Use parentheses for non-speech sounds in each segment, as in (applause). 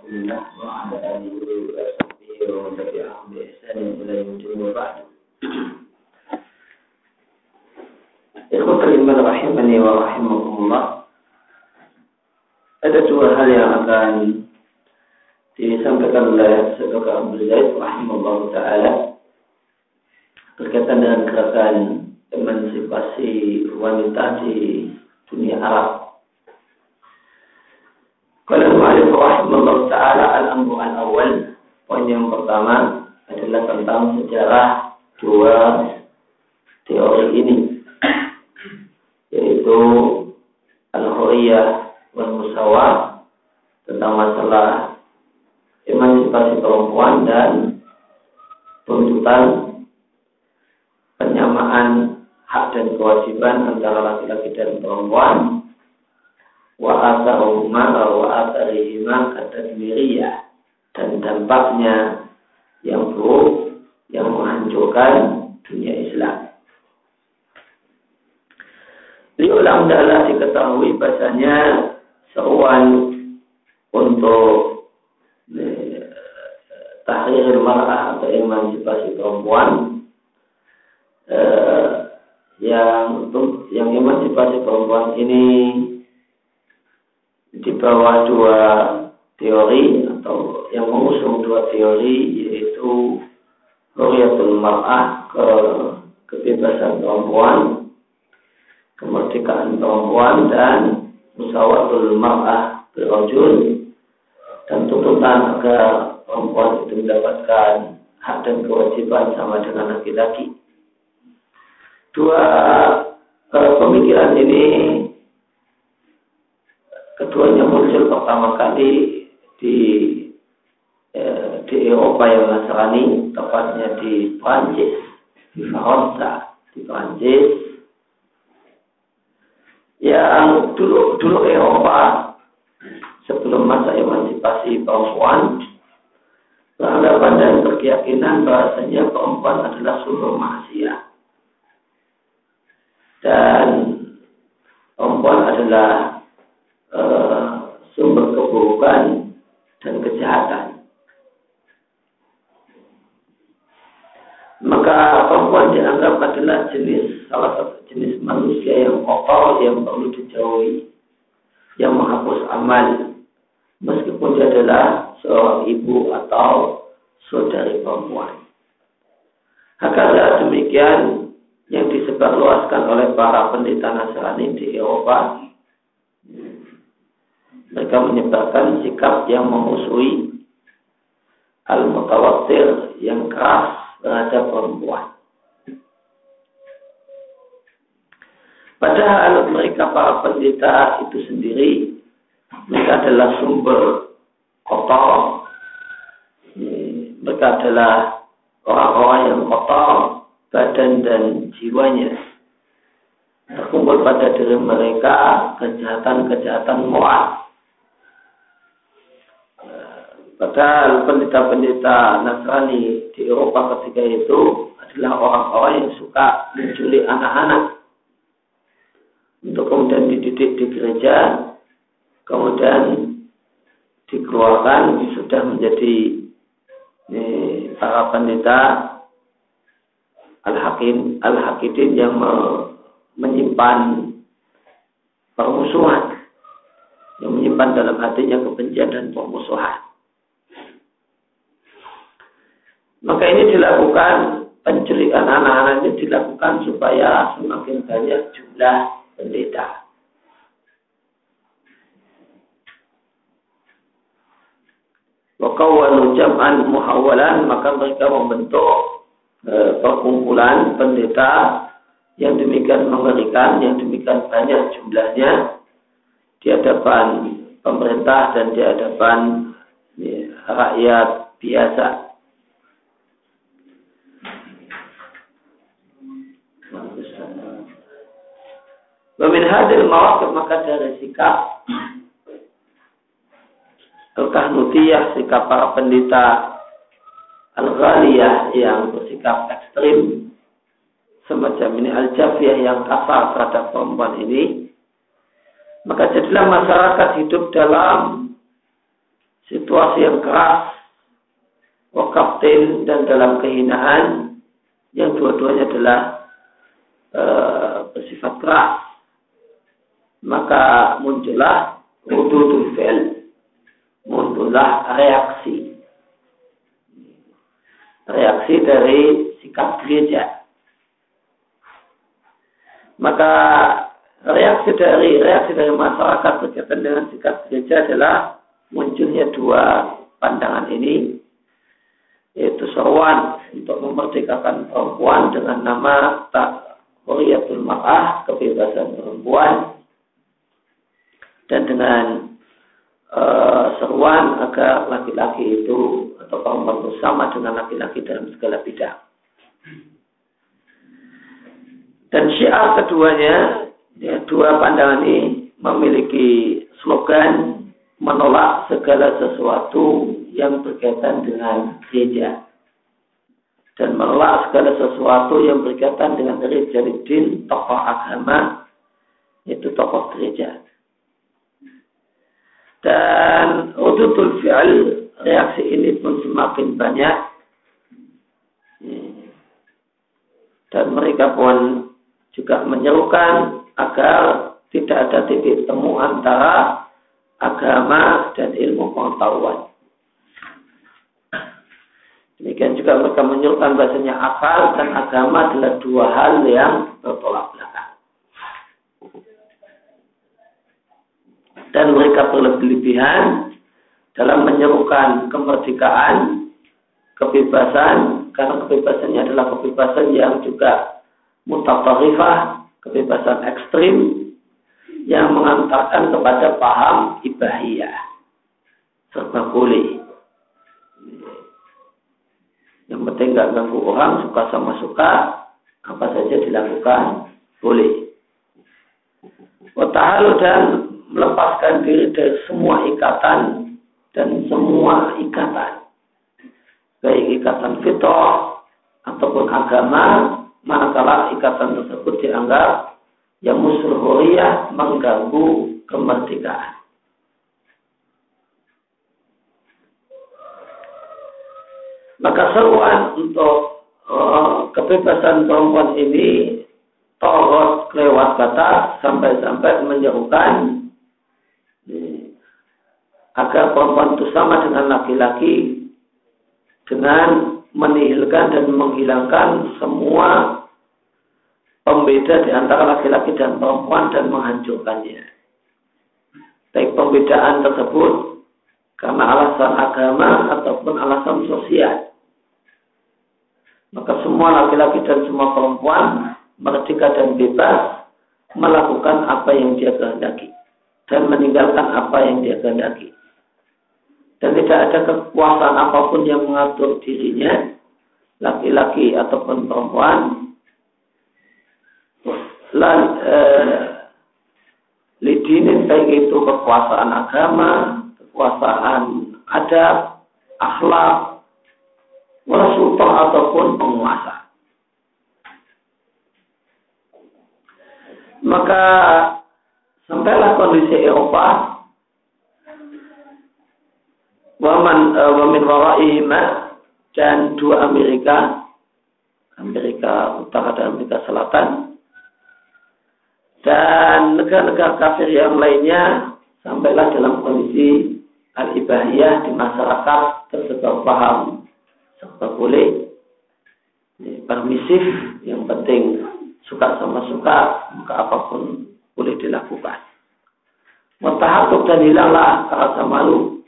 رسول الله وعلى آله وصحبه ومن تبعهم بإحسان إلى يوم الدين وبعد Ikhwata iman rahimani wa rahimakumullah Ada dua hal yang akan disampaikan oleh Saudara Abdul Zaid rahimahullah ta'ala berkaitan dengan gerakan emansipasi wanita di dunia Arab kalau Rahimahullah ta'ala al-amru al-awwal. Poin yang pertama adalah tentang sejarah dua teori ini Yaitu Al-Huriyah wal Musawah Tentang masalah emansipasi perempuan dan tuntutan penyamaan hak dan kewajiban antara laki-laki dan perempuan wa atharuma wa atharihima katadmiriyah dan dampaknya yang buruk yang menghancurkan dunia Islam. Liulang adalah diketahui bahasanya seruan untuk eh, tahrir marah atau emansipasi perempuan eh, yang untuk yang emansipasi perempuan ini di bawah dua teori atau yang mengusung dua teori yaitu Huriyatul Mar'ah ke kebebasan perempuan, kemerdekaan perempuan dan Musawatul Mar'ah berojul dan tuntutan agar perempuan itu mendapatkan hak dan kewajiban sama dengan laki-laki. Dua uh, pemikiran ini keduanya muncul pertama kali di eh, di Eropa yang Nasrani, tepatnya di Prancis, di Faransa, di Prancis. Yang dulu dulu Eropa sebelum masa emansipasi perempuan beranggapan dan berkeyakinan bahasanya perempuan adalah sumber maksiat dan perempuan adalah uh, sumber keburukan dan kejahatan. Maka perempuan dianggap adalah jenis salah satu jenis manusia yang kotor yang perlu dijauhi, yang menghapus amal, meskipun dia adalah seorang ibu atau saudari perempuan. Hakala demikian yang disebarluaskan oleh para pendeta Nasrani di Eropa mereka menyebarkan sikap yang memusuhi al-mutawatir yang keras terhadap perempuan. Padahal mereka para pendeta itu sendiri mereka adalah sumber kotor. Mereka adalah orang-orang yang kotor badan dan jiwanya. Terkumpul pada diri mereka kejahatan-kejahatan moral Padahal pendeta-pendeta Nasrani di Eropa ketika itu adalah orang-orang yang suka menculik anak-anak untuk kemudian dididik di gereja, kemudian dikeluarkan sudah menjadi ini, para pendeta al-hakim al-hakidin yang me, menyimpan permusuhan yang menyimpan dalam hatinya kebencian dan permusuhan. Maka ini dilakukan penculikan anak-anak ini dilakukan supaya semakin banyak jumlah pendeta. Wakawanu jam'an muhawalan maka mereka membentuk e, perkumpulan pendeta yang demikian mengerikan, yang demikian banyak jumlahnya di hadapan pemerintah dan di hadapan ya, rakyat biasa. Wamin hadir mawakib maka dari sikap Al-Kahnutiyah, sikap para pendeta Al-Ghaliyah yang bersikap ekstrim semacam ini Al-Jafiyah yang kasar terhadap perempuan ini maka jadilah masyarakat hidup dalam situasi yang keras, wakaftin dan dalam kehinaan, yang dua-duanya adalah e, bersifat keras. Maka muncullah rududul fi'l, muncullah reaksi. Reaksi dari sikap gereja. Maka reaksi dari reaksi dari masyarakat berkaitan dengan sikap gereja adalah munculnya dua pandangan ini yaitu seruan untuk memerdekakan perempuan dengan nama tak Huriyatul Mar'ah, kebebasan perempuan dan dengan uh, seruan agar laki-laki itu atau perempuan itu sama dengan laki-laki dalam segala bidang. Dan syiar keduanya Ya, dua pandangan ini memiliki slogan menolak segala sesuatu yang berkaitan dengan gereja dan menolak segala sesuatu yang berkaitan dengan gereja din tokoh agama itu tokoh gereja dan ututul fi'al reaksi ini pun semakin banyak dan mereka pun juga menyerukan agar tidak ada titik temu antara agama dan ilmu pengetahuan. Demikian juga mereka menyuruhkan bahasanya akal dan agama adalah dua hal yang bertolak belakang. Dan mereka berlebihan dalam menyerukan kemerdekaan, kebebasan, karena kebebasannya adalah kebebasan yang juga mutatarifah, kebebasan ekstrim yang mengantarkan kepada paham ibahiyah. Serba boleh. Yang penting nggak ganggu orang suka sama suka apa saja dilakukan boleh. Watahalu dan melepaskan diri dari semua ikatan dan semua ikatan baik ikatan fitrah ataupun agama manakala ikatan tersebut dianggap yang musuh mengganggu kemerdekaan. Maka seruan untuk uh, kebebasan perempuan ini torot lewat batas sampai-sampai menyerukan agar perempuan itu sama dengan laki-laki dengan menihilkan dan menghilangkan semua pembeda di antara laki-laki dan perempuan dan menghancurkannya. Baik pembedaan tersebut karena alasan agama ataupun alasan sosial. Maka semua laki-laki dan semua perempuan merdeka dan bebas melakukan apa yang dia kehendaki dan meninggalkan apa yang dia kehendaki dan tidak ada kekuasaan apa pun yang mengatur dirinya, laki-laki ataupun perempuan, lan eh, lidinin baik itu kekuasaan agama, kekuasaan adat, akhlak, wasultan ataupun penguasa. Maka sampailah kondisi Eropa Waman uh, wamin waraihima dan dua Amerika, Amerika Utara dan Amerika Selatan, dan negara-negara kafir yang lainnya sampailah dalam kondisi al-ibahiyah di masyarakat tersebar paham serba boleh permisif yang penting suka sama suka maka apa pun boleh dilakukan. Mutahatuk dan hilanglah rasa malu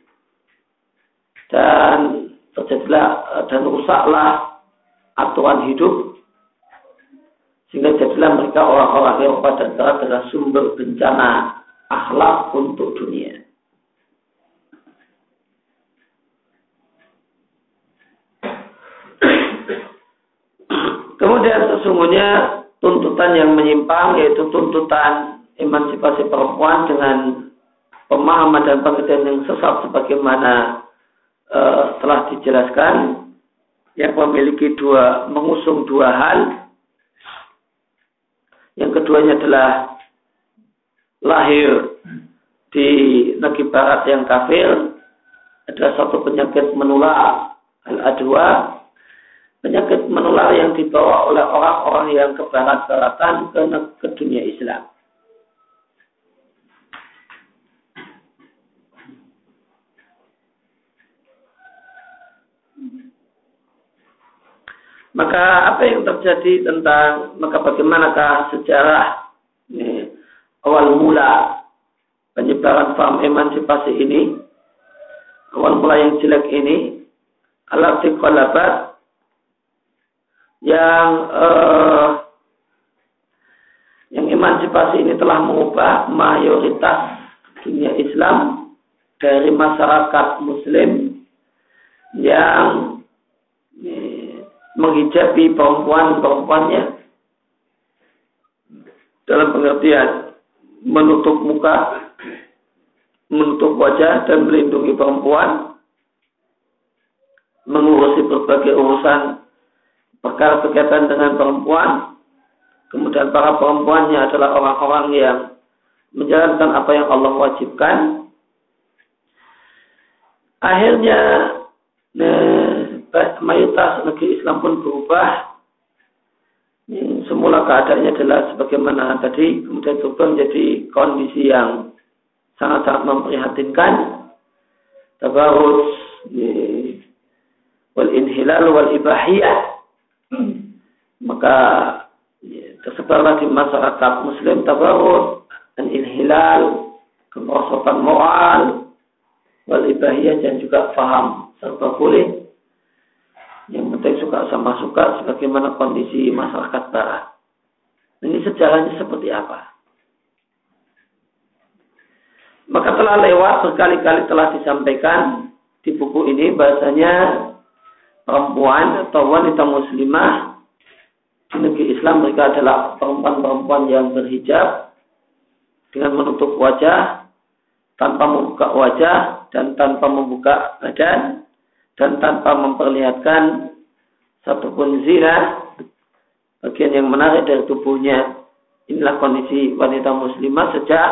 dan terjadilah eh, dan rusaklah aturan hidup sehingga jadilah mereka orang-orang yang pada adalah sumber bencana akhlak untuk dunia. (clears throat) Kemudian sesungguhnya tuntutan yang menyimpang yaitu tuntutan emansipasi perempuan dengan pemahaman dan pengertian yang sesat sebagaimana uh, telah dijelaskan yang memiliki dua mengusung dua hal. Yang keduanya adalah lahir di negeri barat yang kafir adalah satu penyakit menular al-adwa penyakit menular yang dibawa oleh orang-orang yang ke barat-baratan ke, ke dunia Islam. Maka apa yang terjadi tentang maka bagaimanakah sejarah ini, awal mula penyebaran paham emansipasi ini awal mula yang jelek ini alat kolabat yang uh, yang emansipasi ini telah mengubah mayoritas dunia Islam dari masyarakat Muslim yang menghijabi perempuan-perempuannya. Dalam pengertian menutup muka, menutup wajah dan melindungi perempuan, mengurusi berbagai urusan perkara berkaitan dengan perempuan, kemudian para perempuannya adalah orang-orang yang menjalankan apa yang Allah wajibkan. Akhirnya, nah, mayoritas negeri Islam pun berubah. Semula keadaannya adalah sebagaimana tadi, kemudian berubah menjadi kondisi yang sangat-sangat memprihatinkan. Tabarus, wal inhilal wal ibahiyah. Maka tersebarlah di masyarakat muslim tabarus dan inhilal, kemerosotan moral, wal ibahiyah dan juga faham serba boleh penting suka sama suka sebagaimana kondisi masyarakat barat. Ini sejarahnya seperti apa? Maka telah lewat berkali-kali telah disampaikan di buku ini bahasanya perempuan atau wanita muslimah di negeri Islam mereka adalah perempuan-perempuan yang berhijab dengan menutup wajah tanpa membuka wajah dan tanpa membuka badan dan tanpa memperlihatkan satupun zina bagian yang menarik dari tubuhnya inilah kondisi wanita muslimah sejak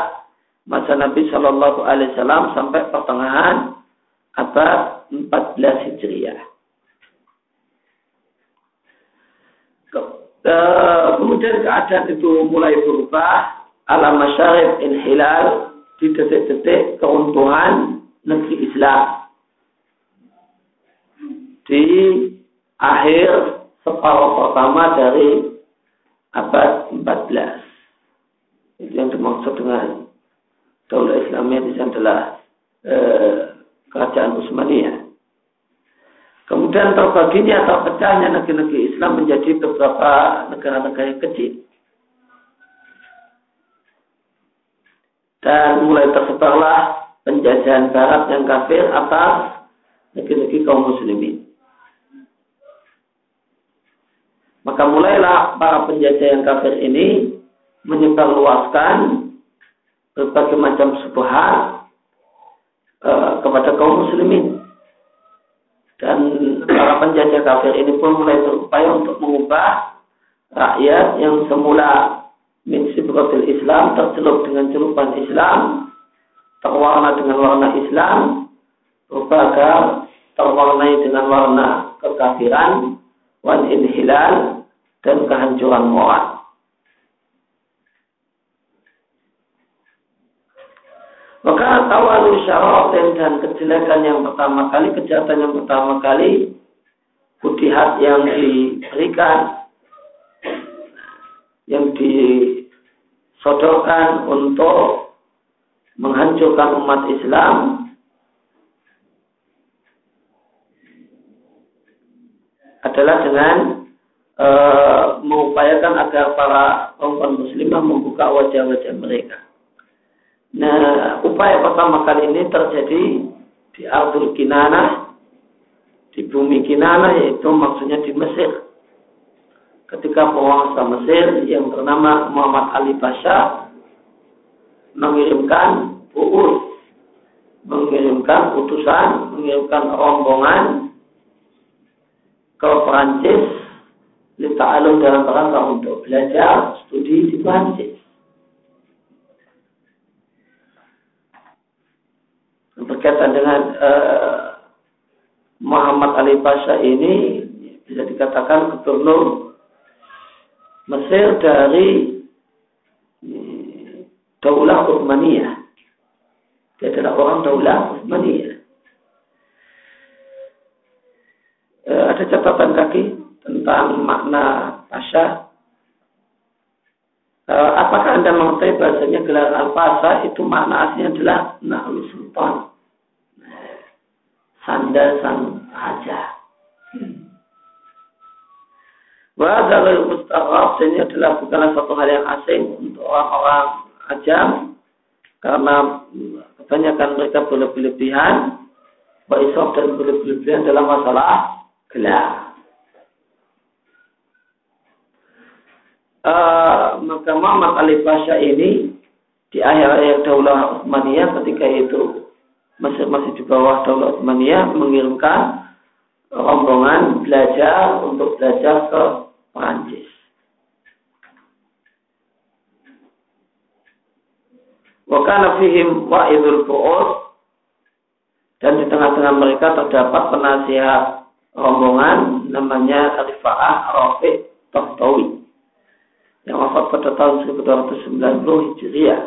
masa Nabi Shallallahu Alaihi Wasallam sampai pertengahan abad 14 Hijriah. Kemudian keadaan itu mulai berubah alam masyarif inhilal di detik-detik keuntungan negeri Islam di akhir separuh pertama dari abad 14. Itu yang dimaksud dengan Daulah Islamiyah di sana adalah eh, kerajaan Utsmaniyah. Kemudian terbaginya atau pecahnya negeri-negeri Islam menjadi beberapa negara-negara yang kecil. Dan mulai tersebarlah penjajahan barat yang kafir atas negeri-negeri kaum muslimin. Maka mulailah para penjajah yang kafir ini menyebarluaskan berbagai macam subhat uh, kepada kaum muslimin. Dan para penjajah kafir ini pun mulai berupaya untuk mengubah rakyat yang semula min sibratil Islam tercelup dengan celupan Islam terwarna dengan warna Islam berubah terwarnai dengan warna kekafiran wal inhilal dan kehancuran moral. Maka tawalu syaratin dan kejelekan yang pertama kali, kejahatan yang pertama kali, budihat yang diberikan, yang disodorkan untuk menghancurkan umat Islam adalah dengan e, mengupayakan agar para perempuan muslimah membuka wajah-wajah mereka. Nah, upaya pertama kali ini terjadi di Ardul Kinana, di bumi Kinana, yaitu maksudnya di Mesir. Ketika penguasa Mesir yang bernama Muhammad Ali Pasha mengirimkan buur, mengirimkan utusan, mengirimkan rombongan ke Perancis Lita'alum dalam rangka untuk belajar studi di Perancis. Berkaitan dengan uh, Muhammad Ali Pasha ini bisa dikatakan gubernur Mesir dari Daulah Uthmaniyah. Dia adalah orang Daulah Uthmaniyah. E, ada catatan kaki tentang makna Pasha. E, apakah Anda mengetahui bahasanya gelar Al-Pasha itu makna aslinya adalah Nahlu Sultan. Sandal sang raja. Wa dalil mustaqab ini adalah bukanlah satu hal yang asing untuk orang-orang ajam karena kebanyakan mereka berlebihan Waisok dan berlebihan dalam masalah gelar. Uh, maka Muhammad Ali Pasha ini di akhir-akhir Daulah Utsmaniyah ketika itu masih masih di bawah Daulah Utsmaniyah mengirimkan rombongan belajar untuk belajar ke Perancis. Wakana fihim wa'idul fu'ud dan di tengah-tengah mereka terdapat penasihat rombongan namanya Rifa'ah Rafiq Tahtawi yang wafat pada tahun 1290 Hijriah.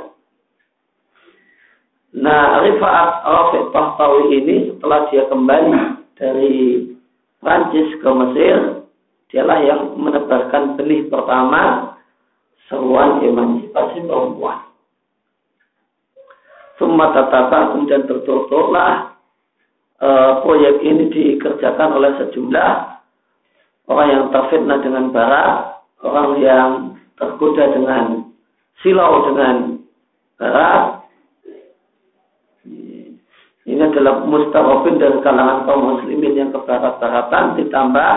Nah, Rifa'at Rafiq Tahtawi ini setelah dia kembali dari Prancis ke Mesir, dialah yang menebarkan benih pertama seruan emansipasi perempuan. Semua tatata kemudian tertuturlah e, proyek ini dikerjakan oleh sejumlah orang yang terfitnah dengan barat, orang yang tergoda dengan silau dengan barat. Ini adalah mustarofin dari kalangan kaum muslimin yang kebarat-baratan ditambah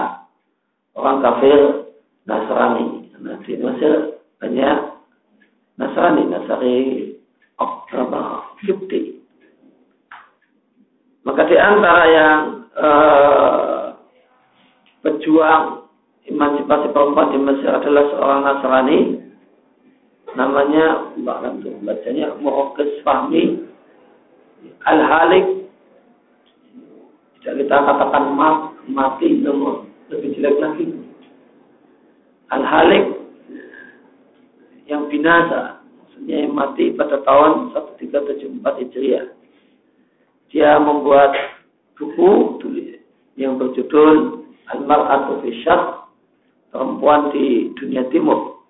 orang kafir Nasrani. Nah, di Mesir banyak Nasrani, Nasrani apa Yukti. Maka di antara yang uh, pejuang emansipasi perempuan di Mesir adalah seorang Nasrani. Namanya bahkan tuh bacanya Mu'okis Fahmi Al-Halik. Tidak kita katakan mati namun lebih jelek lagi. Al-Halik yang binasa yang mati pada tahun 1374 Hijriah. Dia membuat buku yang berjudul Al-Mar'atu Fisyat, perempuan di dunia timur.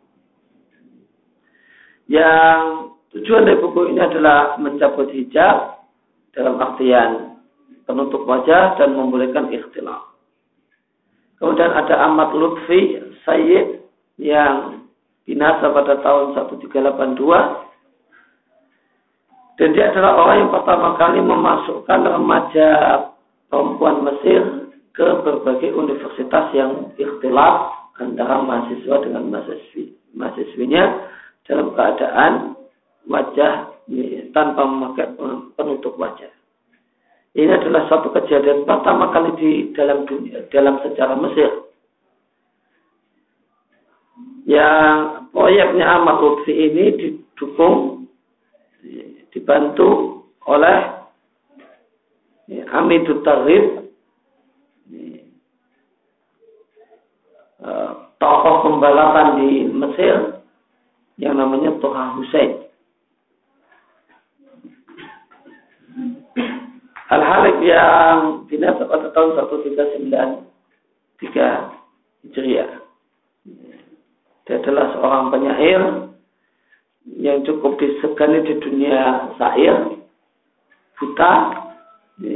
Yang tujuan dari buku ini adalah mencabut hijab dalam artian penutup wajah dan membolehkan ikhtilaf. Kemudian ada Ahmad Lutfi Sayyid yang binasa pada tahun 1382 dan dia adalah orang yang pertama kali memasukkan remaja perempuan Mesir ke berbagai universitas yang ikhtilaf antara mahasiswa dengan mahasiswi mahasiswinya dalam keadaan wajah tanpa memakai penutup wajah. Ini adalah satu kejadian pertama kali di dalam dunia, dalam sejarah Mesir yang proyeknya Ahmad Lutfi ini didukung dibantu oleh ya, Hamidut Tarif uh, tokoh pembalapan di Mesir yang namanya Toha Hussein. Al-Halik yang binasa pada tahun 1393 Hijriah. Dia adalah seorang penyair yang cukup disegani di dunia syair, buta, di,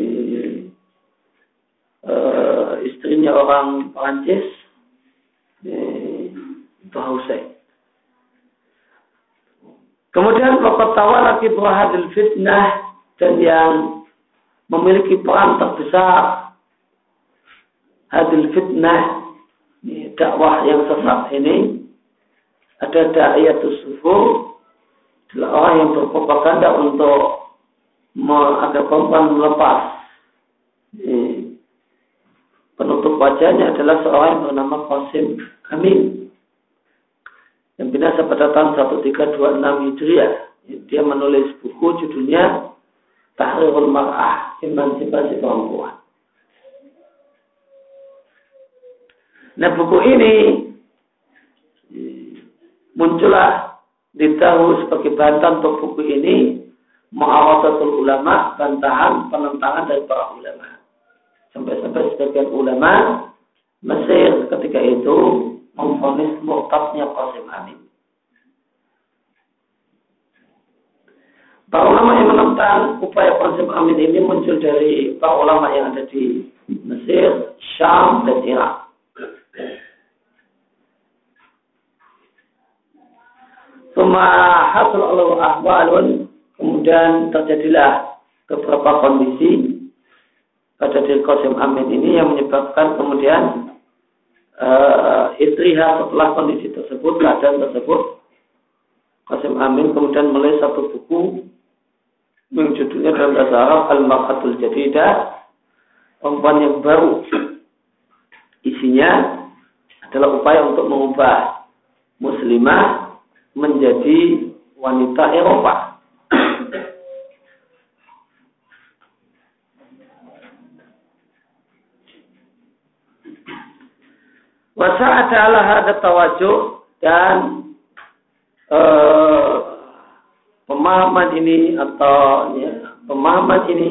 uh, istrinya orang Perancis, itu Hussein. Kemudian Tawa lagi berhadil fitnah dan yang memiliki peran terbesar hadil fitnah dakwah yang sesat ini ada da'iyatus sufu adalah orang yang berpropaganda untuk agar perempuan melepas penutup wajahnya adalah seorang yang bernama Qasim Amin yang binasa pada tahun 1326 Hijriah. Dia menulis buku judulnya Tahrirul Mar'ah, Emansipasi Perempuan. Nah buku ini muncullah ditahu sebagai bantahan untuk buku ini mu'awadatul ulama bantahan penentangan dari para ulama sampai-sampai sebagian ulama Mesir ketika itu memfonis murtadnya Qasim Amin Para ulama yang menentang upaya Qasim Amin ini muncul dari para ulama yang ada di Mesir, Syam, dan Irak. Suma hasil Allah ahwalun. Kemudian terjadilah beberapa kondisi pada diri Qasim Amin ini yang menyebabkan kemudian uh, istriha setelah kondisi tersebut keadaan tersebut Qasim Amin kemudian menulis satu buku yang judulnya dalam bahasa Arab Al-Mar'atul Jadidah perempuan yang baru. Isinya adalah upaya untuk mengubah muslimah menjadi wanita Eropa. Wasa ada tawajuk dan uh, pemahaman ini atau ya, pemahaman ini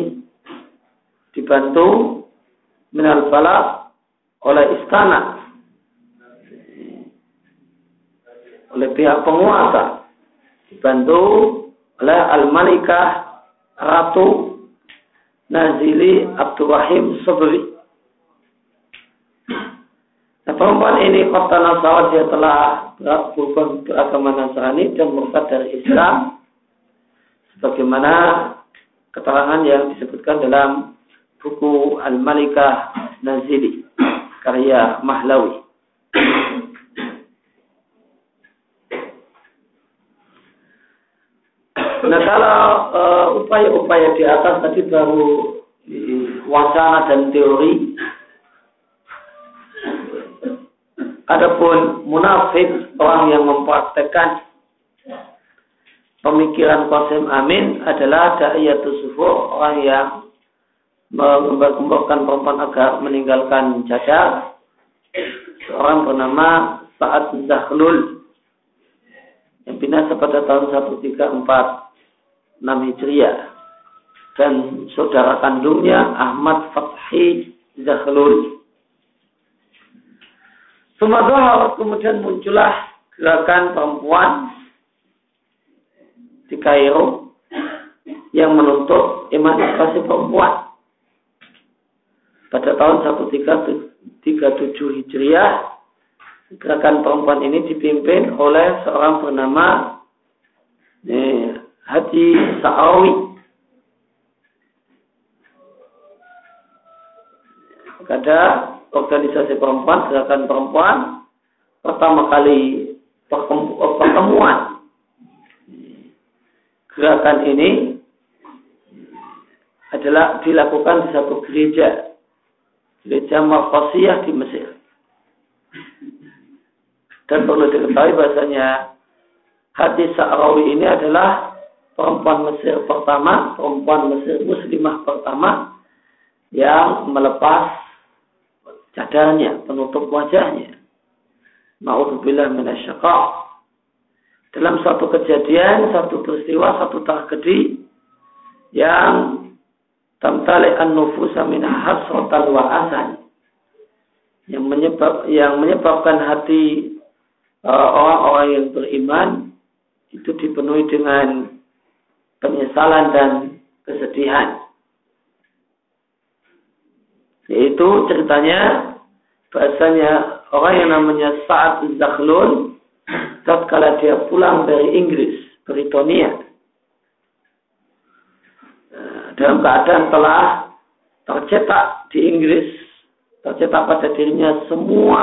dibantu minal oleh istana oleh pihak penguasa dibantu oleh Al-Malikah Ratu Nazili Abdurrahim Sabri. Nah, perempuan ini kota Nasawat dia telah berubah beragama Nasrani dan murtad dari Islam sebagaimana keterangan yang disebutkan dalam buku Al-Malikah Nazili karya Mahlawi. Nah kalau uh, upaya-upaya di atas tadi baru wacana dan teori. Adapun munafik orang yang mempraktekkan pemikiran Qasim Amin adalah da'iyatus sufur orang yang mengembang-kembangkan perempuan agar meninggalkan cadar seorang bernama Sa'ad Zahlul yang binasa pada tahun 134 6 Hijriah dan saudara kandungnya Ahmad Fathi Zahlul. Sumatera kemudian muncullah gerakan perempuan di Kairo yang menuntut emansipasi perempuan. Pada tahun 1337 Hijriah, gerakan perempuan ini dipimpin oleh seorang bernama Haji Sa'awi. Ada organisasi perempuan, gerakan perempuan, pertama kali pertemuan gerakan ini adalah dilakukan di satu gereja, gereja Markosiyah di Mesir. Dan perlu diketahui bahasanya hadis Sa'rawi ini adalah perempuan Mesir pertama, perempuan Mesir muslimah pertama yang melepas cadarnya, penutup wajahnya. Ma'udzubillah minasyaqa. Dalam satu kejadian, satu peristiwa, satu tragedi yang tamtali an-nufusa min hasratan wa asan yang menyebab yang menyebabkan hati uh, orang-orang uh, yang beriman itu dipenuhi dengan penyesalan dan kesedihan. Yaitu ceritanya bahasanya orang yang namanya Sa'ad Zakhlun tatkala dia pulang dari Inggris, Britania eh, dalam keadaan telah tercetak di Inggris, tercetak pada dirinya semua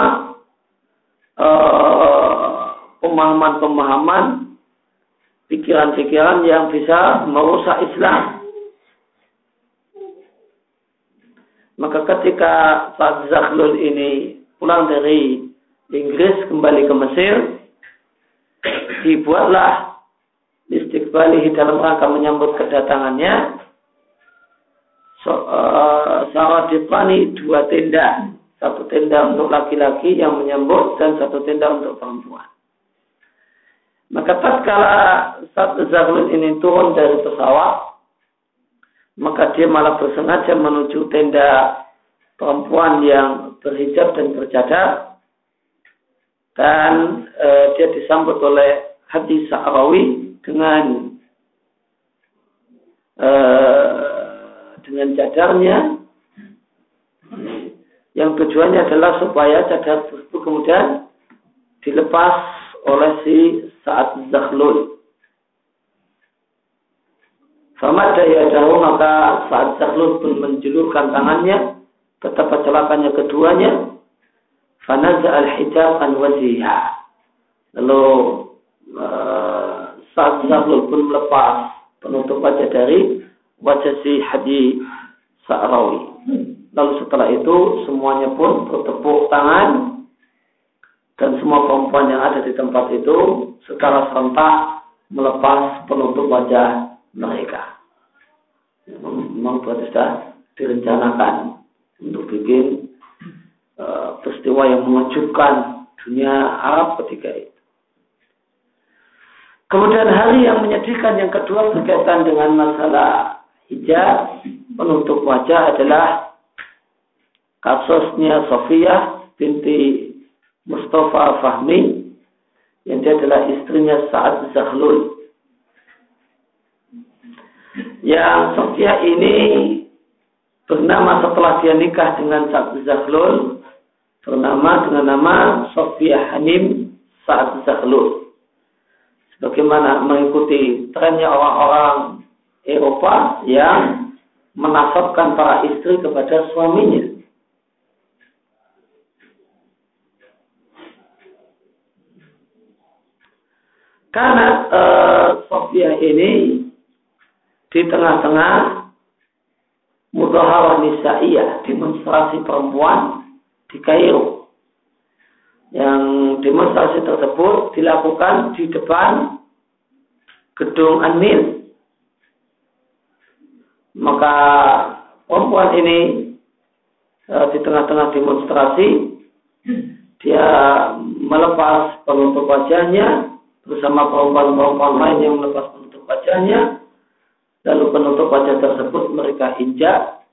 uh, pemahaman-pemahaman pikiran-pikiran yang bisa merusak Islam. Maka ketika Saad Zakhlul ini pulang dari Inggris kembali ke Mesir, dibuatlah istiqbalihi dalam rangka menyambut kedatangannya so, uh, dua tenda satu tenda untuk laki-laki yang menyambut dan satu tenda untuk perempuan. Maka tatkala saat Zahlul ini turun dari pesawat, maka dia malah bersengaja menuju tenda perempuan yang berhijab dan bercadar. Dan e, dia disambut oleh hati Sa'rawi dengan e, dengan cadarnya. Yang tujuannya adalah supaya cadar tersebut kemudian dilepas oleh si saat Zakhlul. Sama daya jauh maka saat Zakhlul pun menjulurkan tangannya betapa celakanya keduanya. Fanaza al-hijab an wajihah lalu uh, saat Zakhlul pun melepas penutup wajah dari wajah si Hadi Sa'rawi. Lalu setelah itu semuanya pun bertepuk tangan dan semua perempuan yang ada di tempat itu secara serentak melepas penutup wajah mereka. Memang berarti sudah direncanakan untuk bikin uh, peristiwa yang mengejutkan dunia Arab ketika itu. Kemudian hari yang menyedihkan yang kedua berkaitan dengan masalah hijab penutup wajah adalah kasusnya Sofia binti Mustafa Fahmi yang dia adalah istrinya Sa'ad Zahlul. Yang Sofia ini bernama setelah dia nikah dengan Sa'ad Zahlul bernama dengan nama Sofia Hanim Sa'ad Zahlul. Sebagaimana mengikuti trennya orang-orang Eropa yang menasabkan para istri kepada suaminya. Karena uh, Sofia ini di tengah-tengah mudaharah nisa'iyah, demonstrasi perempuan di Kairo. Yang demonstrasi tersebut dilakukan di depan gedung Anil. Maka perempuan ini uh, di tengah-tengah demonstrasi dia melepas penutup wajahnya bersama perempuan-perempuan lain yang melepas penutup wajahnya. Lalu penutup wajah tersebut mereka injak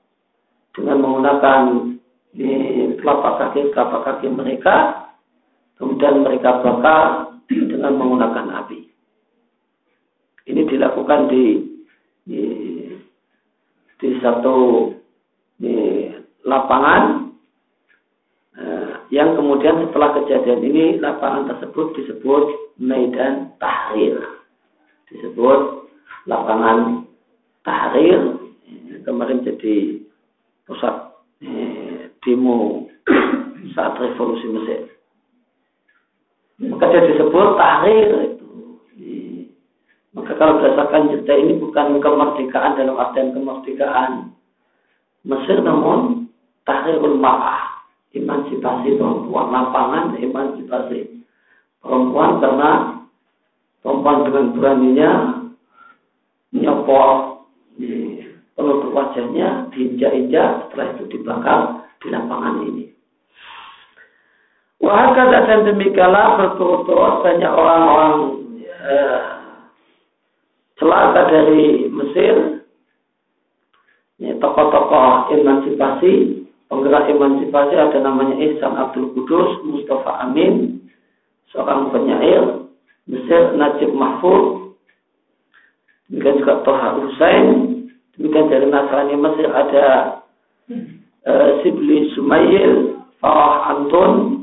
dengan menggunakan di telapak kaki telapak kaki mereka. Kemudian mereka bakar dengan menggunakan api. Ini dilakukan di di, di satu di lapangan eh, yang kemudian setelah kejadian ini lapangan tersebut disebut Medan Tahrir. Disebut lapangan Tahrir. Kemarin jadi pusat eh, demo (clears throat) saat revolusi Mesir. Maka dia disebut Tahrir itu. Maka kalau berdasarkan cerita ini bukan kemerdekaan dalam artian kemerdekaan Mesir namun tahrirul ma'ah emansipasi perempuan lapangan emansipasi perempuan karena perempuan dengan beraninya nyopor di penutup wajahnya diinjak-injak setelah itu dibakar di lapangan ini. Wah kata dan demikianlah berturut-turut banyak orang-orang eh, celaka dari Mesir, tokoh-tokoh emansipasi, penggerak emansipasi ada namanya Ihsan Abdul Kudus, Mustafa Amin, seorang penyair Mesir Najib Mahfud demikian juga Toha Hussein demikian dari Nasrani Mesir ada uh, Sibli Sumayil Farah Antun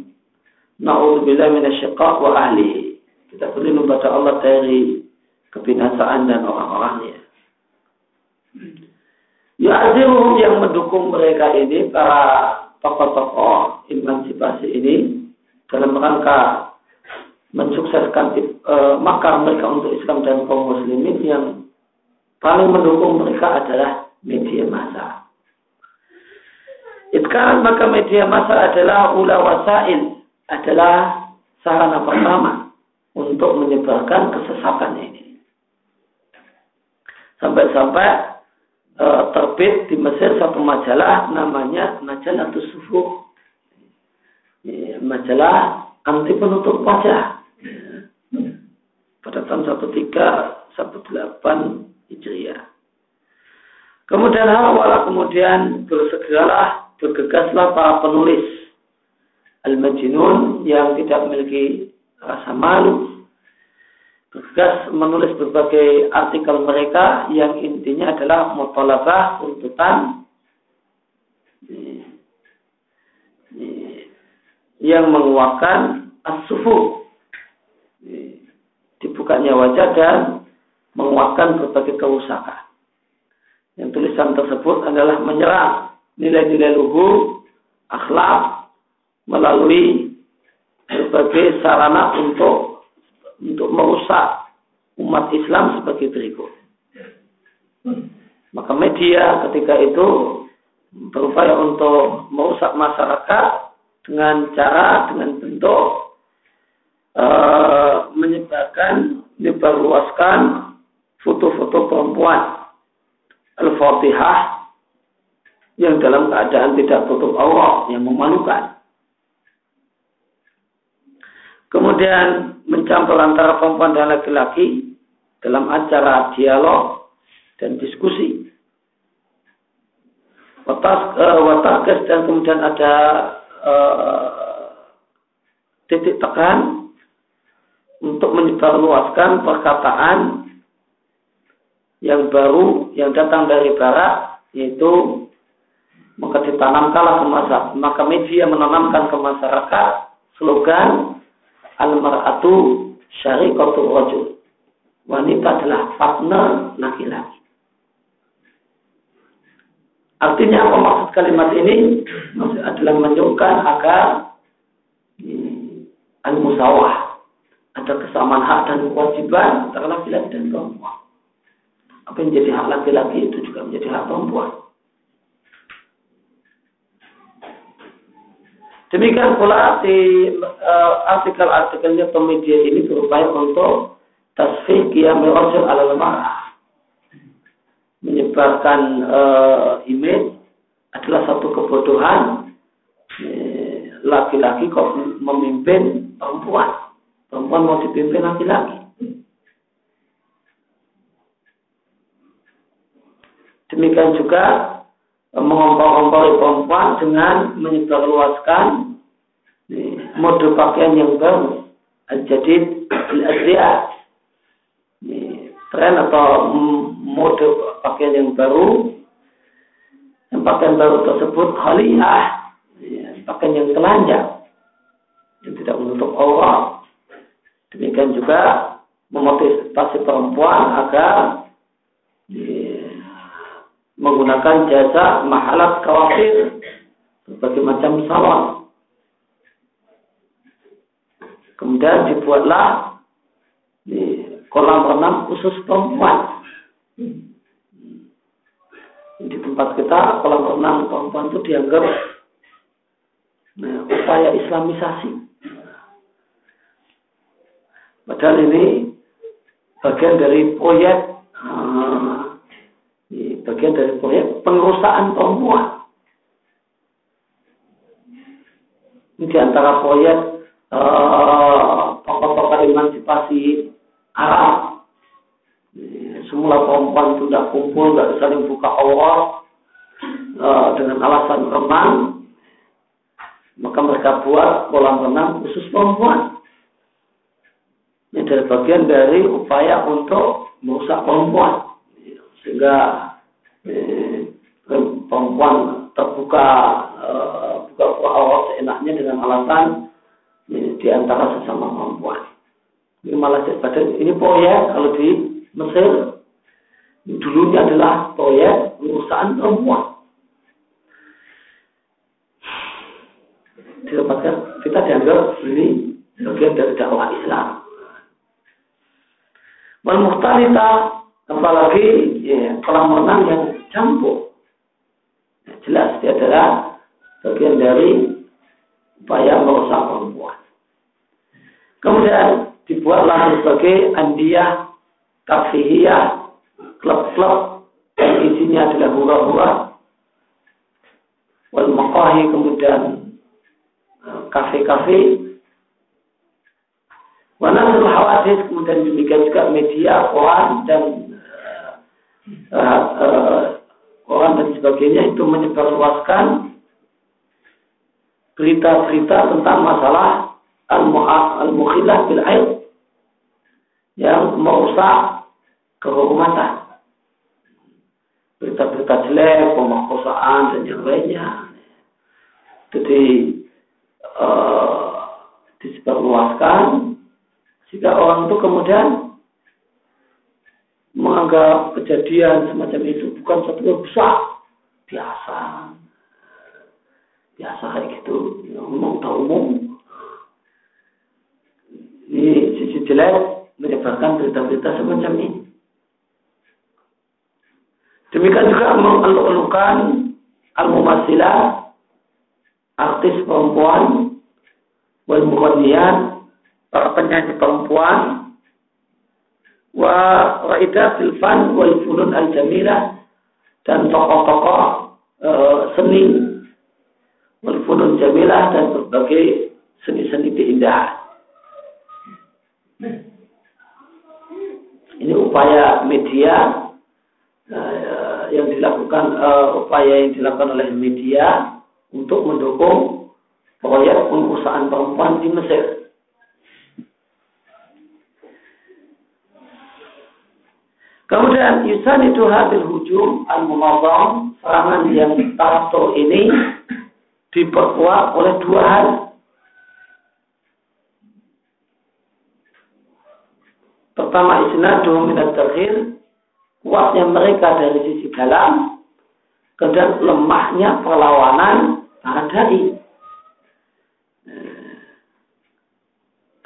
Na'udzubillah minasyaiqaq wa ahli. Kita berlindung pada Allah dari kebinasaan dan orang-orangnya. Ya'ziruhum yang mendukung mereka ini para tokoh-tokoh emansipasi ini dalam rangka mensukseskan e, makar mereka untuk Islam dan kaum muslimin yang paling mendukung mereka adalah media massa. Itkan maka media massa adalah ula wasail adalah sarana pertama untuk menyebarkan kesesatan ini. Sampai-sampai e, terbit di Mesir satu majalah namanya Majalah Tusufuh majalah anti penutup wajah pada tahun 1318 Hijriah. Kemudian Hawala kemudian bersegeralah bergegaslah para penulis Al-Majnun yang tidak memiliki rasa malu bergegas menulis berbagai artikel mereka yang intinya adalah mutalabah tuntutan yang menguatkan as-sufu dibukanya wajah dan menguatkan berbagai kerusakan. Yang tulisan tersebut adalah menyerang nilai-nilai luhur, akhlak melalui berbagai sarana untuk untuk merusak umat Islam sebagai berikut. Maka media ketika itu berupaya untuk merusak masyarakat dengan cara, dengan bentuk uh, menyebarkan, menyebarluaskan foto-foto perempuan Al-Fatihah yang dalam keadaan tidak tutup Allah yang memalukan. Kemudian mencampur antara perempuan dan laki-laki dalam acara dialog dan diskusi. Watas, uh, dan kemudian ada uh, titik tekan untuk menyebarluaskan perkataan yang baru yang datang dari barat yaitu maka ditanamkanlah ke masyarakat maka media menanamkan ke masyarakat slogan al-mar'atu syariqatul rajul. Wanita adalah partner laki-laki. Artinya apa maksud kalimat ini? Maksud adalah menunjukkan agar al-musawah ada kesamaan hak dan kewajiban antara laki-laki dan perempuan. Apa yang menjadi hak laki-laki itu juga menjadi hak perempuan. Demikian pula di uh, artikel-artikelnya pemedia ini berupaya untuk tasfih qiyamul rajul ala marah. Menyebarkan uh, image adalah satu kebodohan eh, laki-laki kok memimpin perempuan. Perempuan mau dipimpin laki-laki. Demikian juga e, mengompor-ompori perempuan dengan menyebarluaskan mode pakaian yang baru. Jadi al tren atau mode pakaian yang baru pakaian baru tersebut haliyah pakaian yang telanjang yang tidak menutup aurat Demikian juga memotivasi perempuan agar menggunakan jasa mahalat kawafir berbagai macam salon. Kemudian dibuatlah di kolam renang khusus perempuan. Di tempat kita kolam renang perempuan itu dianggap nah, upaya Islamisasi. Padahal ini bagian dari proyek uh, bagian dari proyek pengurusan perempuan. Ini di antara proyek uh, tokoh-tokoh emansipasi Arab. Semula perempuan itu tidak kumpul, tidak saling buka Allah uh, dengan alasan renang. Maka mereka buat kolam renang khusus perempuan. Ini adalah bagian dari upaya untuk merusak perempuan. Sehingga eh, perempuan terbuka eh, buka awal seenaknya dengan alasan eh, di antara sesama perempuan. Ini malah pada ini proyek kalau di Mesir dulunya adalah proyek perusahaan perempuan. Didapatkan kita dianggap ini bagian dari dakwah Islam. Memuhtalita apalagi ya, kolam renang yang campur. Ya, jelas dia adalah bagian dari upaya merusak perempuan. Kemudian dibuatlah sebagai andiah, kafihiyah, klub-klub yang isinya adalah hura-hura. Wal maqahi kemudian kafe-kafe. Wanasul hawadis kemudian demikian juga media, koran dan uh, uh, koran dan sebagainya itu menyebarluaskan berita-berita tentang masalah al-mukhilah bil air yang merusak kehormatan. Berita-berita jelek, pemerkosaan dan yang lainnya. Jadi uh, disebarluaskan jika orang itu kemudian menganggap kejadian semacam itu bukan satu yang besar, biasa, biasa kayak gitu, umum tak umum. Ini sisi jelek menyebarkan berita-berita semacam ini. Demikian juga mengeluh-elukan al-mumasilah, artis perempuan, wal para penyanyi perempuan, wa raida filfan wal funun al jamilah dan tokoh-tokoh e, seni wal funun jamilah dan berbagai seni-seni keindahan. Ini upaya media uh, yang dilakukan uh, upaya yang dilakukan oleh media untuk mendukung proyek pengusahaan perempuan di Mesir. Kemudian Yusan itu hasil hujum al-mumazzam serangan yang teratur ini diperkuat oleh dua hal. Pertama isnaduhum minat terakhir kuatnya mereka dari sisi dalam kemudian lemahnya perlawanan para dai.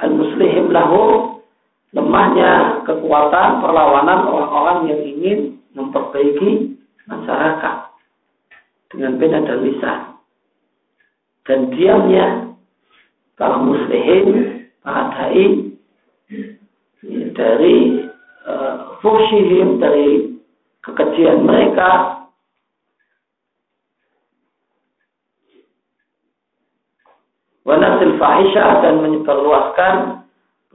Al-muslihim lahu lemahnya kekuatan perlawanan orang-orang yang ingin memperbaiki masyarakat dengan pena dan lisan. Dan diamnya para muslimin, para dai dari uh, fushihim, dari kekejian mereka wanasil fahisha dan menyebarluaskan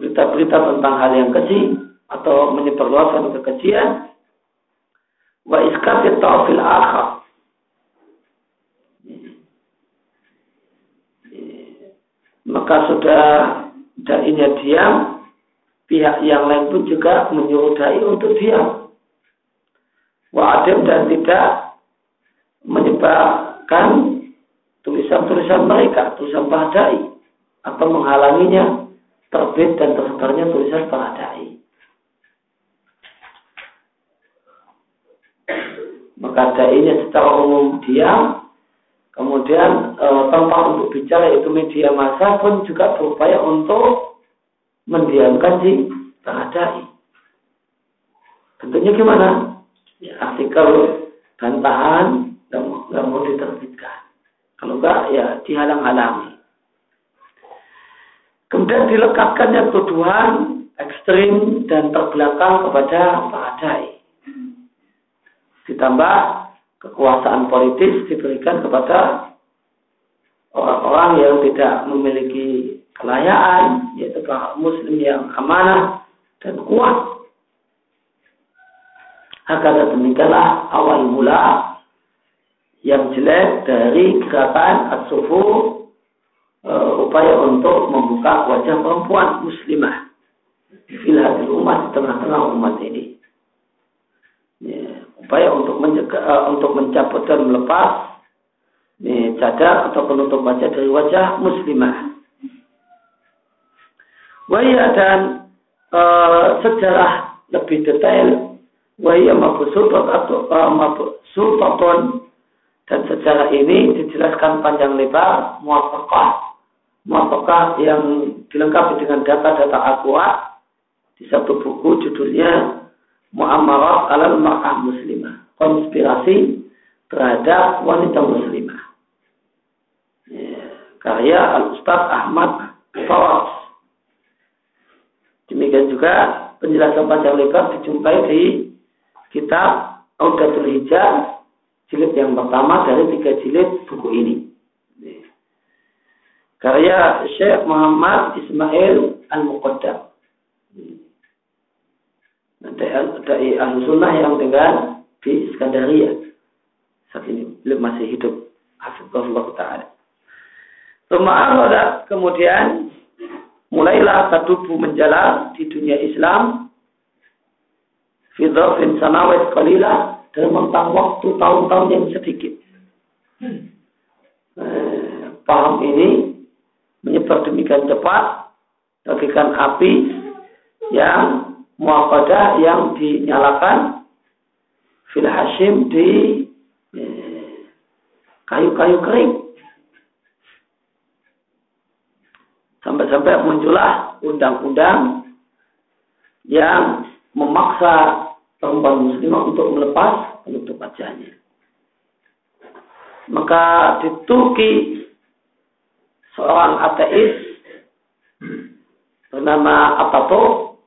berita-berita tentang hal yang keji atau menyebarluaskan kekejian. Wa iskati ta'fil akhar. Maka sudah dainya diam pihak yang lain pun juga menyuruh dai untuk diam. Wa'adim dan tidak menyebarkan tulisan-tulisan mereka, tulisan para dai, atau menghalanginya terbit dan tersebarnya tulisan para dai. Maka dai-nya secara umum diam, kemudian e, tempat untuk bicara itu media massa pun juga berupaya untuk mendiamkan si pengadai. Tentunya gimana? Ya, artikel bantahan nggak mau diterbitkan. Kalau enggak ya dihalang-halangi. Kemudian dilekatkannya tuduhan ekstrim dan terbelakang kepada pengadai. Ditambah kekuasaan politis diberikan kepada orang-orang yang tidak memiliki kelayaan, yaitu kaum muslim yang amanah dan kuat. Agar demikianlah awal mula yang jelek dari gerakan as-sufu e, upaya untuk membuka wajah perempuan muslimah fil umat di tengah-tengah umat ini. Ya, upaya untuk menjaga, uh, untuk mencabut dan melepas ini cadar atau penutup wajah dari wajah muslimah. Wahia dan e, sejarah lebih detail. Wahia e, mabsutoton dan sejarah ini dijelaskan panjang lebar muafakah muafakah yang dilengkapi dengan data-data akurat? Di satu buku judulnya Mu'amarat alal Ma'ah Muslimah. Konspirasi terhadap wanita muslimah. Ya, karya Al-Ustaz Ahmad Fawas Demikian juga penjelasan panjang lebar dijumpai di kitab Audatul Hijab jilid yang pertama dari tiga jilid buku ini. Karya Syekh Muhammad Ismail Al-Muqaddam. Dari ahli sunnah yang tinggal di Iskandaria. Saat ini belum masih hidup. Hafizullah Ta'ala. Rumah kemudian mulailah ketubuh menjalar di dunia Islam. Fidrofin sanawet kalilah dalam rentang waktu tahun-tahun yang sedikit. Eh, paham ini menyebar demikian cepat bagikan api yang muafadah yang dinyalakan fil hashim di eh, kayu-kayu kering sampai-sampai muncullah undang-undang yang memaksa perempuan muslimah untuk melepas penutup wajahnya. Maka di Turki seorang ateis bernama Ataturk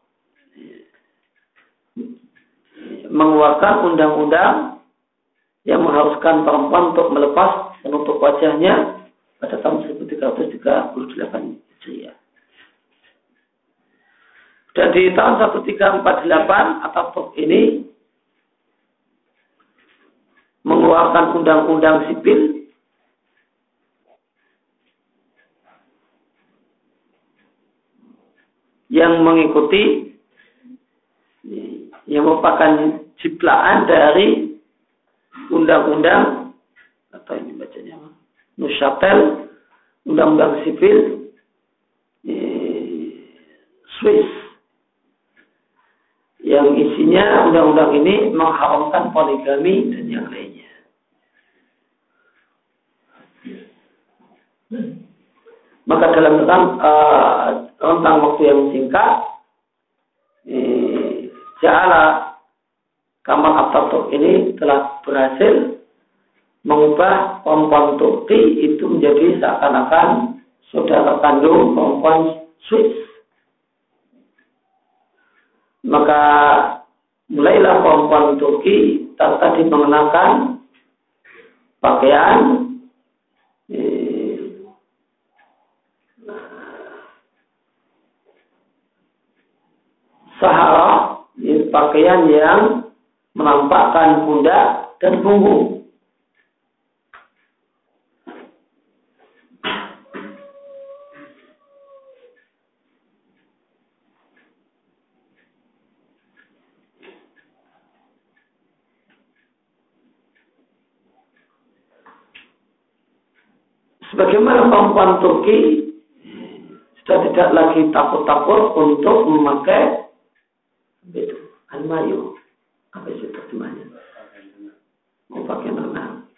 mengeluarkan undang-undang yang mengharuskan perempuan untuk melepas penutup wajahnya pada tahun 1338 Hijriah. Dan di tahun 1348 Ataturk ini mengeluarkan undang-undang sipil yang mengikuti yang merupakan ciptaan dari undang-undang atau ini bacanya Nusatel undang-undang sipil Swiss yang isinya undang-undang ini mengharamkan poligami dan yang lainnya. Maka dalam uh, rentang waktu yang singkat, eh, Ja'ala Kamal ini telah berhasil mengubah perempuan Turki itu menjadi seakan-akan saudara kandung perempuan Swiss. Maka mulailah perempuan Turki tadi mengenakan pakaian eh, sahara, pakaian yang menampakkan pundak dan punggung. Sebagaimana perempuan Turki sudah tidak lagi takut-takut untuk memakai itu almayu apa itu terjemahnya? Mau pakai renang.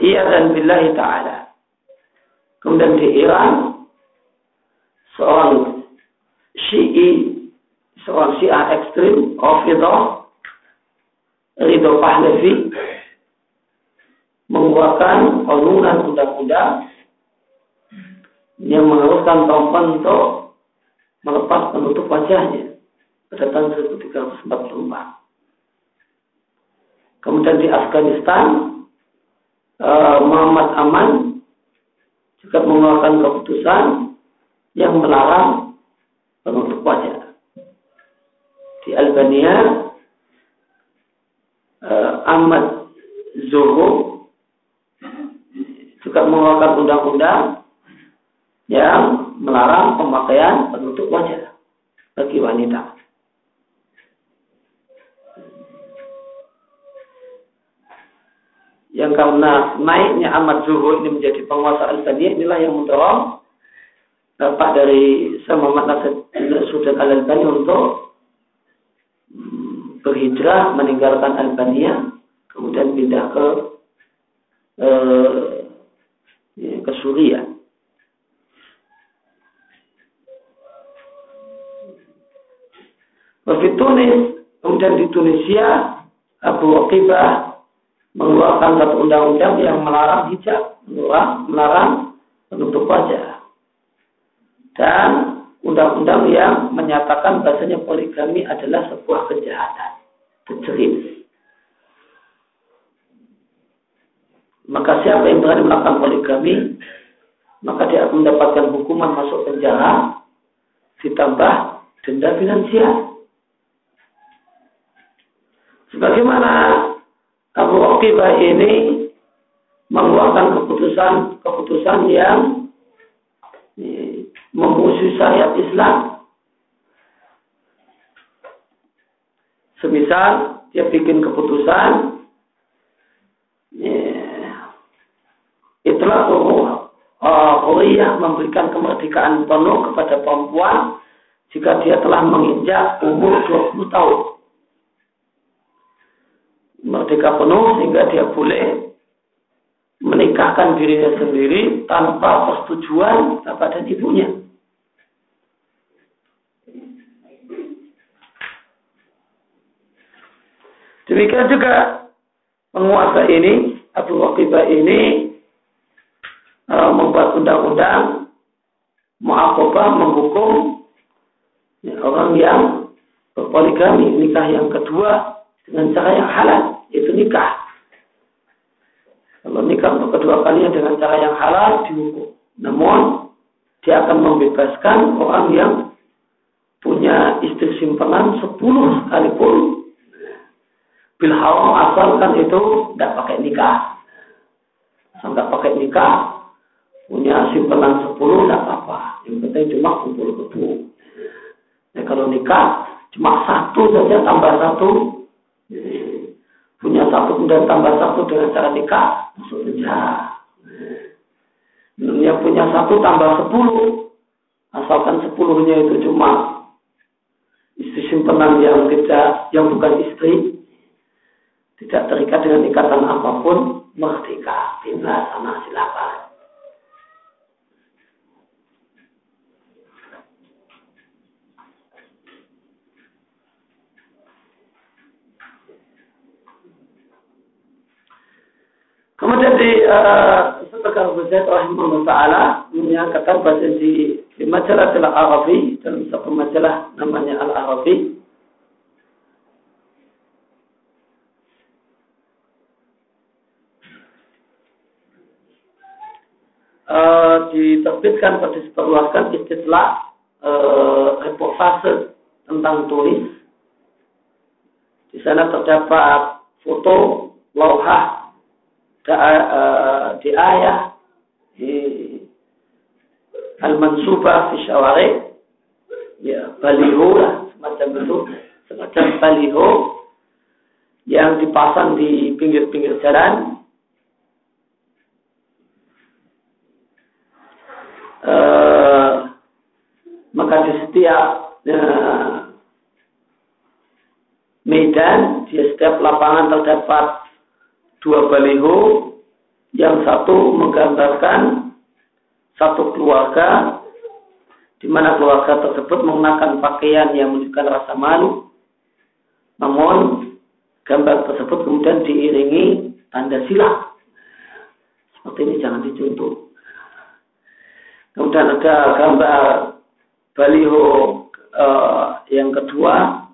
Iya dan billahi ta'ala. Kemudian di Iran, seorang Syi'i, seorang Syiah ekstrim, Rafidah, Ridho Pahlavi, mengeluarkan konunan undang-undang yang mengharuskan perempuan untuk melepas penutup wajahnya pada tahun 1344. Kemudian di Afghanistan, eh, Muhammad Aman juga mengeluarkan keputusan yang melarang penutup wajah. Di Albania, eh, Ahmad Zuhur juga mengeluarkan undang-undang yang melarang pemakaian penutup wajah bagi wanita. Yang karena naiknya amat zuhur ini menjadi penguasa Albania inilah yang mendorong Bapak dari sama Nasir Sudan Al-Albani untuk hmm, berhijrah meninggalkan Albania kemudian pindah ke eh, ke Suriah. Di Tunis, kemudian di Tunisia, Abu Aqibah mengeluarkan satu undang-undang yang melarang hijab, melarang, melarang penutup wajah. Dan undang-undang yang menyatakan bahasanya poligami adalah sebuah kejahatan, kejahatan. maka siapa yang berani melakukan poligami maka dia akan mendapatkan hukuman masuk penjara ditambah denda finansial. Sebagaimana Abu Aqibah ini mengeluarkan keputusan-keputusan yang memusuhi syariat Islam. Semisal dia bikin keputusan itulah uh, memberikan kemerdekaan penuh kepada perempuan jika dia telah menginjak umur 20 tahun. Merdeka penuh sehingga dia boleh menikahkan dirinya sendiri tanpa persetujuan bapak dan ibunya. Demikian juga penguasa ini, Abu Waqibah ini uh, membuat undang-undang mu'akobah menghukum ya, orang yang berpoligami nikah yang kedua dengan cara yang halal yaitu nikah. Kalau nikah untuk kedua kalinya dengan cara yang halal dihukum. Namun dia akan membebaskan orang yang punya istri simpanan sepuluh sekalipun bil haram asalkan itu tidak pakai nikah. Asal tidak pakai nikah, punya simpanan sepuluh tidak apa-apa. Yang penting cuma kumpul kebu. Ya, kalau nikah cuma satu saja tambah satu, punya satu kemudian tambah satu dengan cara nikah masuk penjara. Yang punya satu tambah sepuluh, asalkan sepuluhnya itu cuma istri simpanan yang tidak, yang bukan istri, tidak terikat dengan ikatan apa pun, merdeka, bebas sama silakan. Kemudian di uh, Setelah Zaid rahimahullah ta'ala menyatakan bahasa di, di majalah Al-Arabi dalam satu majalah namanya Al-Arabi uh, diterbitkan atau disebarluaskan istilah uh, reportase tentang tulis. Di sana terdapat foto lauhah da, uh, di ayah di al-mansubah fi syawari. Ya baliho lah semacam itu. Semacam baliho yang dipasang di pinggir-pinggir jalan. Eh, maka di setiap uh, medan, di setiap lapangan terdapat dua baliho, yang satu menggambarkan satu keluarga, di mana keluarga tersebut mengenakan pakaian yang menunjukkan rasa malu, namun gambar tersebut kemudian diiringi tanda silah. Seperti ini jangan dicontoh. Kemudian ada gambar baliho uh, yang kedua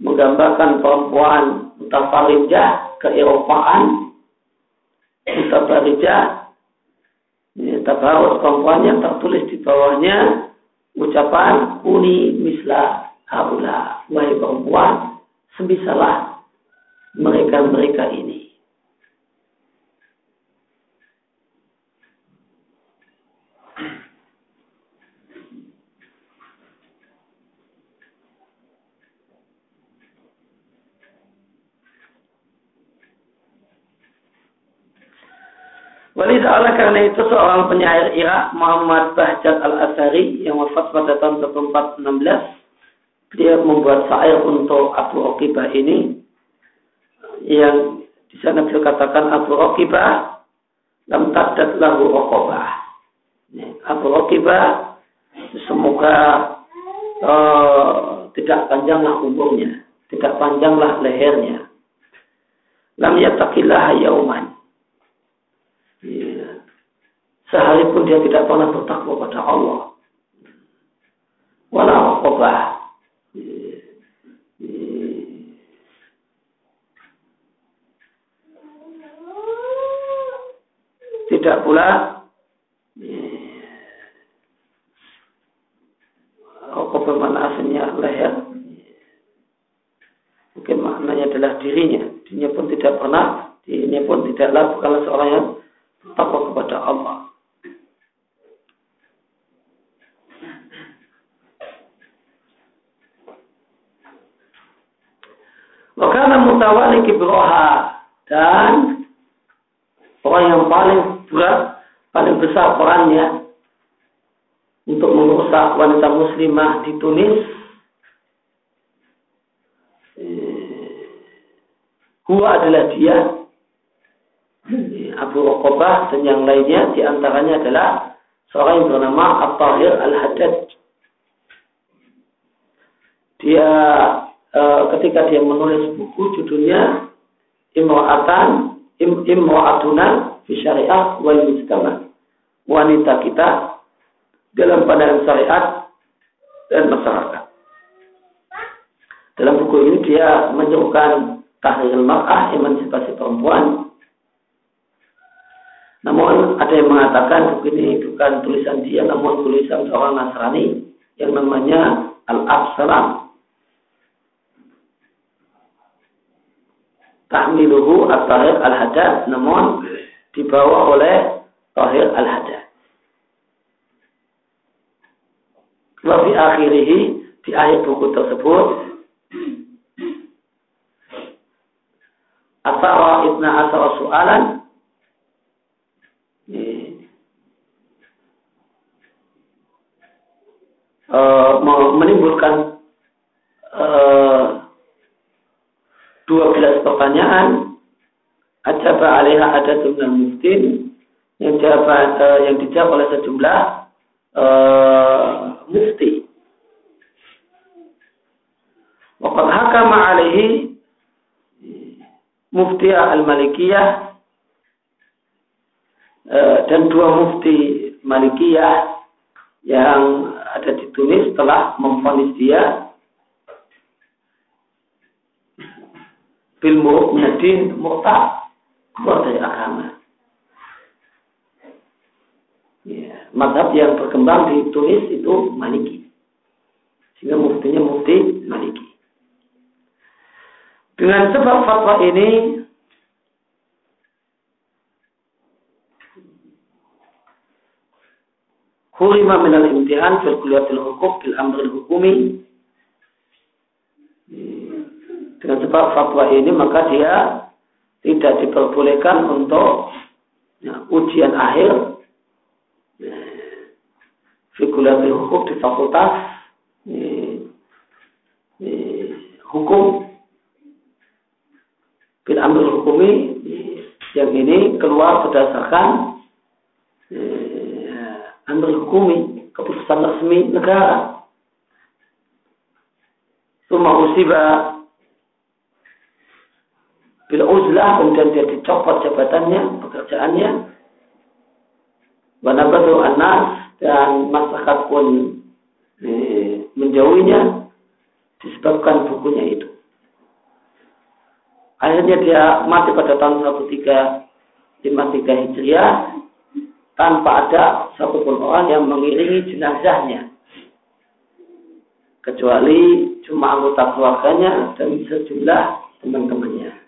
menggambarkan perempuan mutafarijah keeropaan mutafarijah ini tabarut perempuan yang tertulis di bawahnya ucapan uni misla haula. Wahai perempuan semisalah mereka-mereka ini Walid Allah karena itu seorang penyair Irak Muhammad Bahjat Al-Asari yang wafat pada tahun 1416 dia membuat syair untuk Abu Okibah ini yang di sana beliau katakan Abu Okibah lam tadat lahu okobah Abu Okibah semoga uh, tidak panjanglah umurnya tidak panjanglah lehernya. Lam yatakillah yauman Ya. Sehari pun dia tidak pernah bertakwa pada Allah. Wala. Ya. tidak pula apa bermakna aslinya leher mungkin maknanya adalah dirinya dirinya pun tidak pernah dirinya pun tidaklah bukanlah seorang yang takwa kepada Allah Wakana mutawali kibroha dan orang yang paling berat, paling besar perannya untuk merusak wanita muslimah di Tunis Huwa adalah dia Abu Rokobah dan yang lainnya di antaranya adalah seorang yang bernama At-Tahir Al-Haddad. Dia e, ketika dia menulis buku judulnya Imra'atan Im, Imra'atuna fi syariah wal mujtama. Wanita kita dalam pandangan syariat dan masyarakat. Dalam buku ini dia menyerukan tahrir mar'ah, emansipasi perempuan. Namun ada yang mengatakan buku ini bukan tulisan dia, namun tulisan seorang Nasrani yang namanya Al-Absalam. takmiluhu at-tahir al-hadat namun dibawa oleh tahir al-hadat. Wa fi akhirihi di akhir buku tersebut Asara ibn Asara soalan eh, menimbulkan e, 12 pertanyaan. Ajaba alaiha ada jumlah muftin. Yang dijawab, uh, yang dijawab oleh sejumlah uh, mufti. Waqad hakama alaihi mufti al-malikiyah. Uh, dan dua mufti malikiyah yang ada di Tunis telah memfonis dia. Bil mu'minadin murtad keluar dari agama. Ya, madhab yang berkembang di Tunis itu Maliki. Sehingga muftinya mufti Maliki. Dengan sebab fatwa ini Hurima minal imtihan fil kuliatil hukuk fil amril hukumi dengan sebab fatwa ini maka dia tidak diperbolehkan untuk ya, ujian akhir Fikuliatil hukum di fakultas ini, ini, hukum bil ambil hukumi yang ini keluar berdasarkan eh, ambil hukumi keputusan resmi negara. Suma usibah bila uzlah kemudian dia dicopot jabatannya, pekerjaannya. Wanabatu anas dan masyarakat pun eh, menjauhinya disebabkan bukunya itu. Akhirnya dia mati pada tahun 1353 Hijriah tanpa ada satupun orang yang mengiringi jenazahnya kecuali cuma anggota keluarganya dan sejumlah teman-temannya.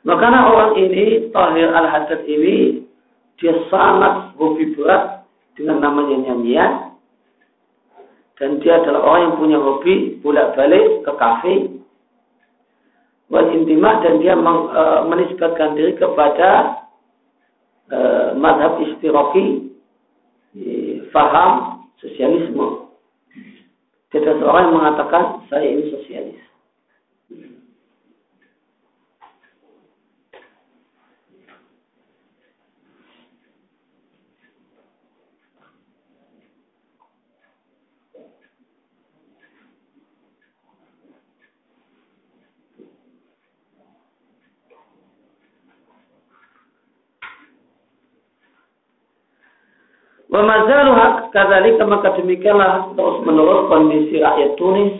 Maka orang ini, Tahir Al-Haddad ini, dia sangat hobi berat dengan namanya nyanyian. Dan dia adalah orang yang punya hobi bolak-balik ke kafe. Wal intimah dan dia e, menisbatkan diri kepada e, madhab istirofi e, faham sosialisme. Tidak seorang yang mengatakan saya ini sosialis. Wa mazalu kadzalika maka demikianlah terus menerus kondisi rakyat Tunis.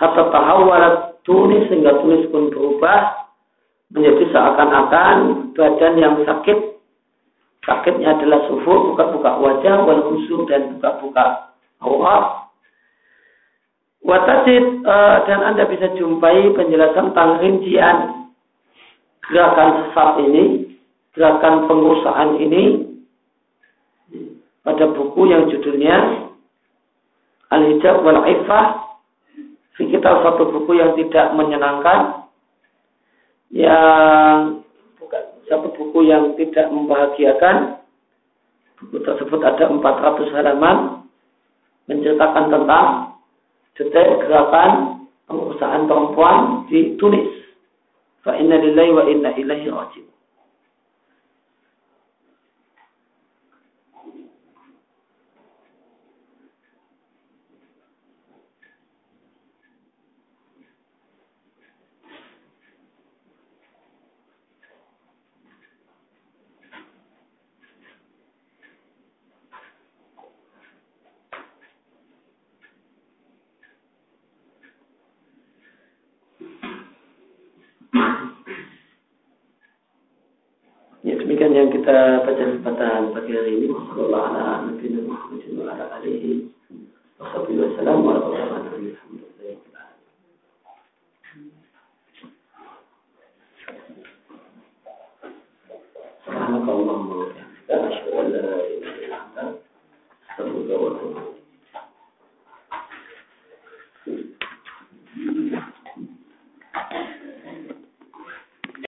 Hatta tahawwalat Tunis sehingga Tunis pun berubah menjadi seakan-akan badan yang sakit. Sakitnya adalah sufu buka-buka wajah wal dan buka-buka aurat Watasid uh, dan Anda bisa jumpai penjelasan tentang rincian gerakan sesat ini, gerakan pengusahaan ini pada buku yang judulnya Al-Hijab wal Ifah kita satu buku yang tidak menyenangkan yang bukan satu buku yang tidak membahagiakan. Buku tersebut ada 400 halaman menceritakan tentang detail gerakan pengusahaan perempuan di Tunis. Fa inna lillahi wa inna ilaihi raji'un yang kita baca kesempatan pagi hari ini. Wassalamualaikum warahmatullahi wabarakatuh